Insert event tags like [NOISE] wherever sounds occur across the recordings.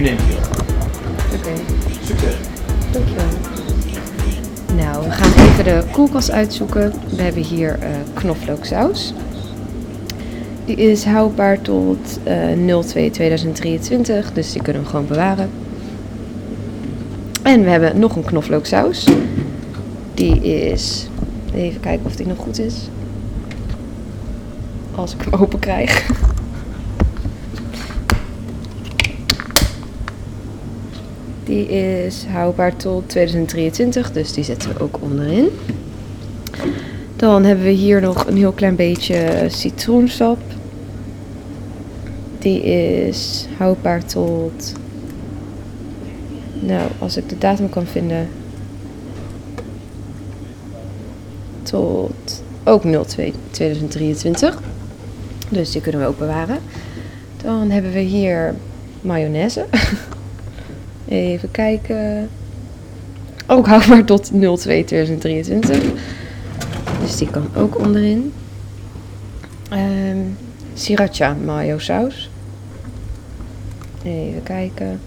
nu neem ik je. Oké, Succes. dankjewel. Nou, we gaan even de koelkast uitzoeken. We hebben hier eh knoflooksaus. Die is houdbaar tot eh 02-2023, dus die kunnen we gewoon bewaren. En we hebben nog een knoflooksaus. Die is... Even kijken of die nog goed is. Als ik hem open krijg. [LAUGHS] Die is houdbaar tot 2023, dus die zetten we ook onderin. Dan hebben we hier nog een heel klein beetje citroensap. Die is houdbaar tot. Nou, als ik de datum kan vinden. Tot ook 02 2023. Dus die kunnen we ook bewaren. Dan hebben we hier mayonaise. [LAUGHS] Even kijken. Ook houdbaar tot 02 2023. Dus die kan ook onderin. Ehm sriracha mayo saus. Even kijken.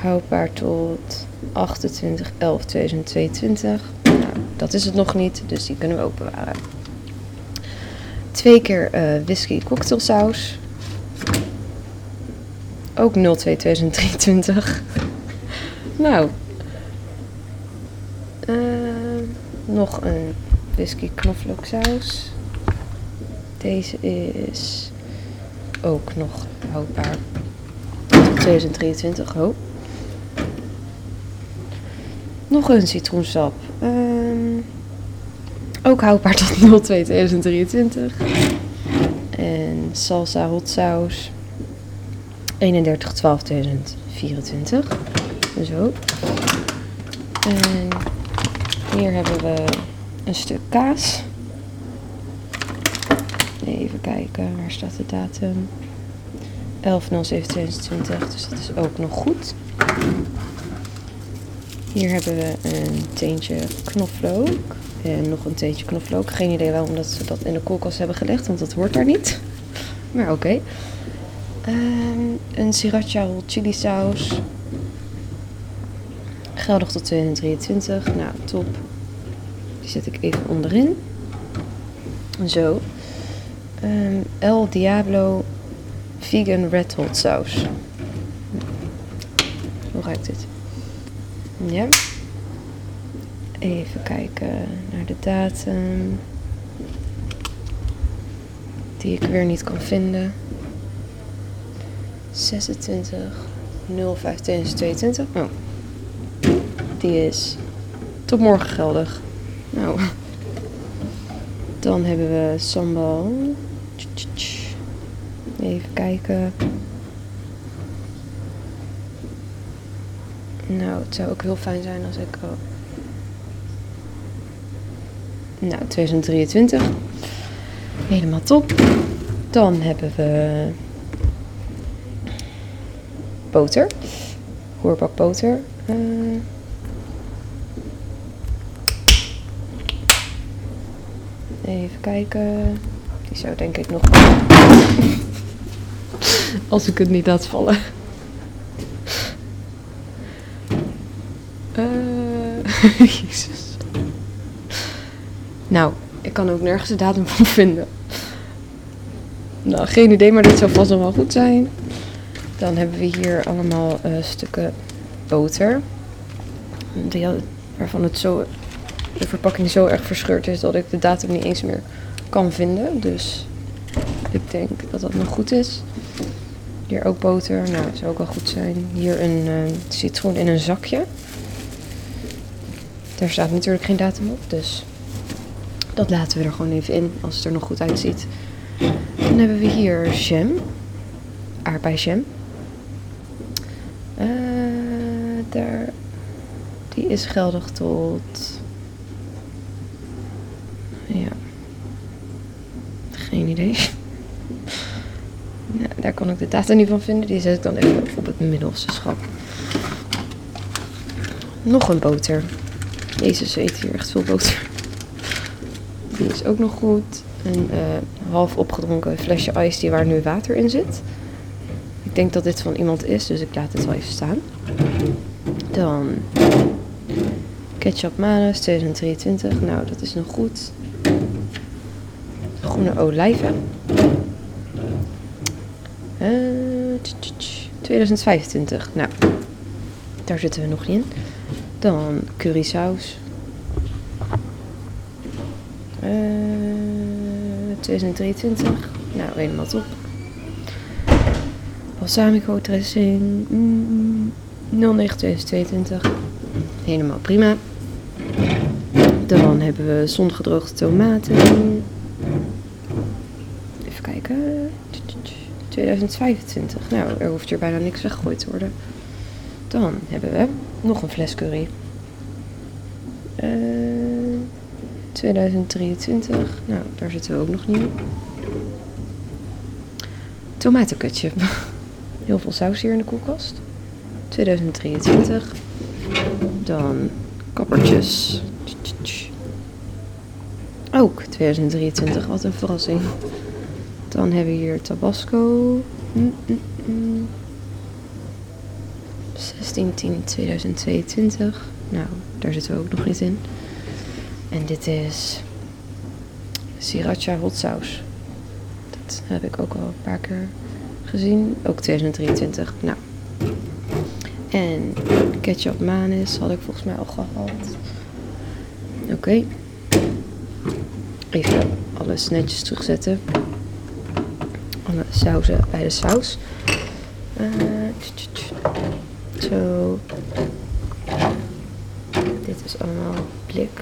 Houdbaar tot 28 11 2022. Nou, dat is het nog niet, dus die kunnen we ook. Twee keer eh, whisky cocktailsaus. Ook 02 2023. nou. Eh, nog een whisky knoflooksaus. Deze is ook nog houdbaar. tot 2023. Oh. Nog een citroensap. Ehm, ook houdbaar tot 02 2023. En salsa hot saus. 31 12 2024. Zo. En hier hebben we een stuk kaas. Even kijken, waar staat de datum? 11.07.2020, dus dat is ook nog goed. Hier hebben we een teentje knoflook. En nog een teentje knoflook. Geen idee waarom dat ze dat in de koelkast hebben gelegd, want dat hoort daar niet. Maar oké. Ehm, een sriracha hot chili saus. Geldig tot 2023. Nou, top. Die zet ik even onderin. Zo. Ehm, El Diablo Vegan Red Hot Saus. Hoe ruikt dit? Ja. Even kijken naar de datum. Die ik weer niet kan vinden. 26 05 2022. Oh. Die is tot morgen geldig. Nou. Dan hebben we sambal. Even kijken. Nou, het zou ook heel fijn zijn als ik. Oh. Nou, 2023. Helemaal top. Dan hebben we boter. Roerbak boter. Eh, even kijken. Die zou denk ik nog. [LAUGHS] Als ik het niet laat vallen. Eh, [LAUGHS] Jezus. Nou, ik kan ook nergens de datum van vinden. Nou, geen idee, maar dit zou vast nog wel goed zijn. Dan hebben we hier allemaal eh, stukken boter. Had- waarvan het zo, de verpakking zo erg verscheurd is dat ik de datum niet eens meer kan vinden. Dus ik denk dat dat nog goed is. Hier ook boter. Nou, dat zou ook wel goed zijn. Hier een eh, citroen in een zakje. Daar staat natuurlijk geen datum op, dus dat laten we er gewoon even in als het er nog goed uitziet. Dan hebben we hier jam. Aardbeigjam. Eh, daar, die is geldig tot. Ja. Geen idee. Daar kan ik de data niet van vinden. Die zet ik dan even op het middelste schap. Nog een boter. Jezus, ze eten hier echt veel boter. Die is ook nog goed. Een eh, half opgedronken flesje ijs die waar nu water in zit. Denk dat dit van iemand is, dus ik laat het wel even staan. Dan ketchup manus 2023. Nou, dat is nog goed. Groene olijven. Eh, tch, tch, tch, 2025. Nou, daar zitten we nog niet in. Dan currysaus. Eh 2023. Nou, helemaal top. Balsamico dressing. Mm, 09 2022. Helemaal prima. Dan hebben we zongedroogde tomaten. Even kijken. 2025. Nou, er hoeft hier bijna niks weggegooid te worden. Dan hebben we nog een fles curry. Eh 2023. Nou, daar zitten we ook nog niet in. [LAUGHS] Heel veel saus hier in de koelkast. 2023. Dan kappertjes. Ook 2023, wat een verrassing. Dan hebben we hier Tabasco. Mm, mm, mm. 16 10 2022. Nou, daar zitten we ook nog niet in. En dit is Sriracha hot saus. Dat heb ik ook al een paar keer gezien. Ook 2023. Nou. En ketchup manis had ik volgens mij al gehad. Oké. Even alles netjes terugzetten. Alle sauzen bij de saus. Eh. Zo. Dit is allemaal blik.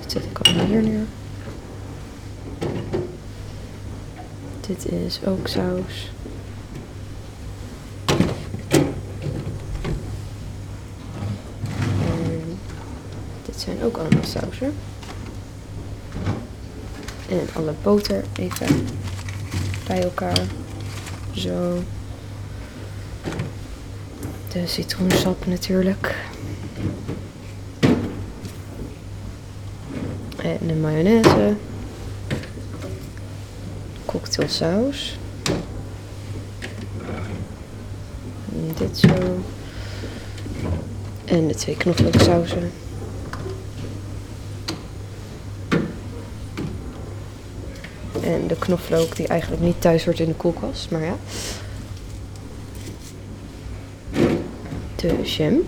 Dit zet ik allemaal hier neer. Dit is ook saus. En dit zijn ook allemaal sausen. En alle boter even bij elkaar. Zo. De citroensap natuurlijk. En de mayonaise. Cocktailsaus. Dit zo. En de twee knoflooksausen. En de knoflook die eigenlijk niet thuis hoort in de koelkast, maar ja. De jam.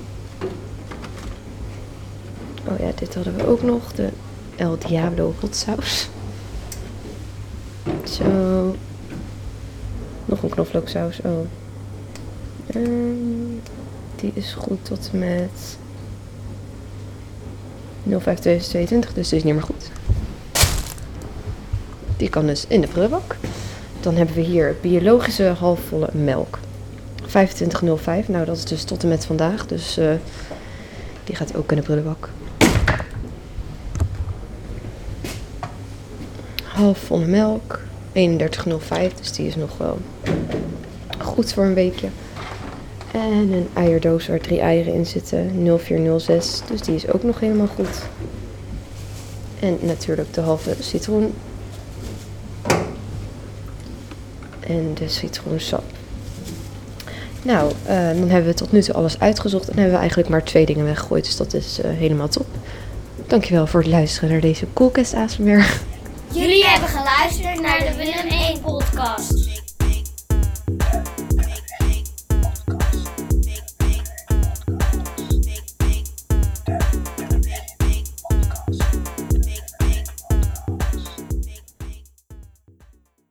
Oh ja, dit hadden we ook nog. De El Diablo hot saus. Zo. Nog een knoflooksaus. Oh. En die is goed tot en met 05 2022, dus die is niet meer goed. Die kan dus in de prullenbak. Dan hebben we hier biologische halfvolle melk. 25,05. Nou, dat is dus tot en met vandaag. Dus eh, die gaat ook in de prullenbak. Halfvolle melk. 31,05. Dus die is nog wel goed voor een weekje. En een eierdoos waar drie eieren in zitten. 0406. Dus die is ook nog helemaal goed. En natuurlijk de halve citroen. En de citroensap. Nou, eh, dan hebben we tot nu toe alles uitgezocht. En hebben we eigenlijk maar twee dingen weggegooid. Dus dat is eh, helemaal top. Dankjewel voor het luisteren naar deze Coolcast ASMR. Jullie hebben geluisterd naar de Willem 1 podcast.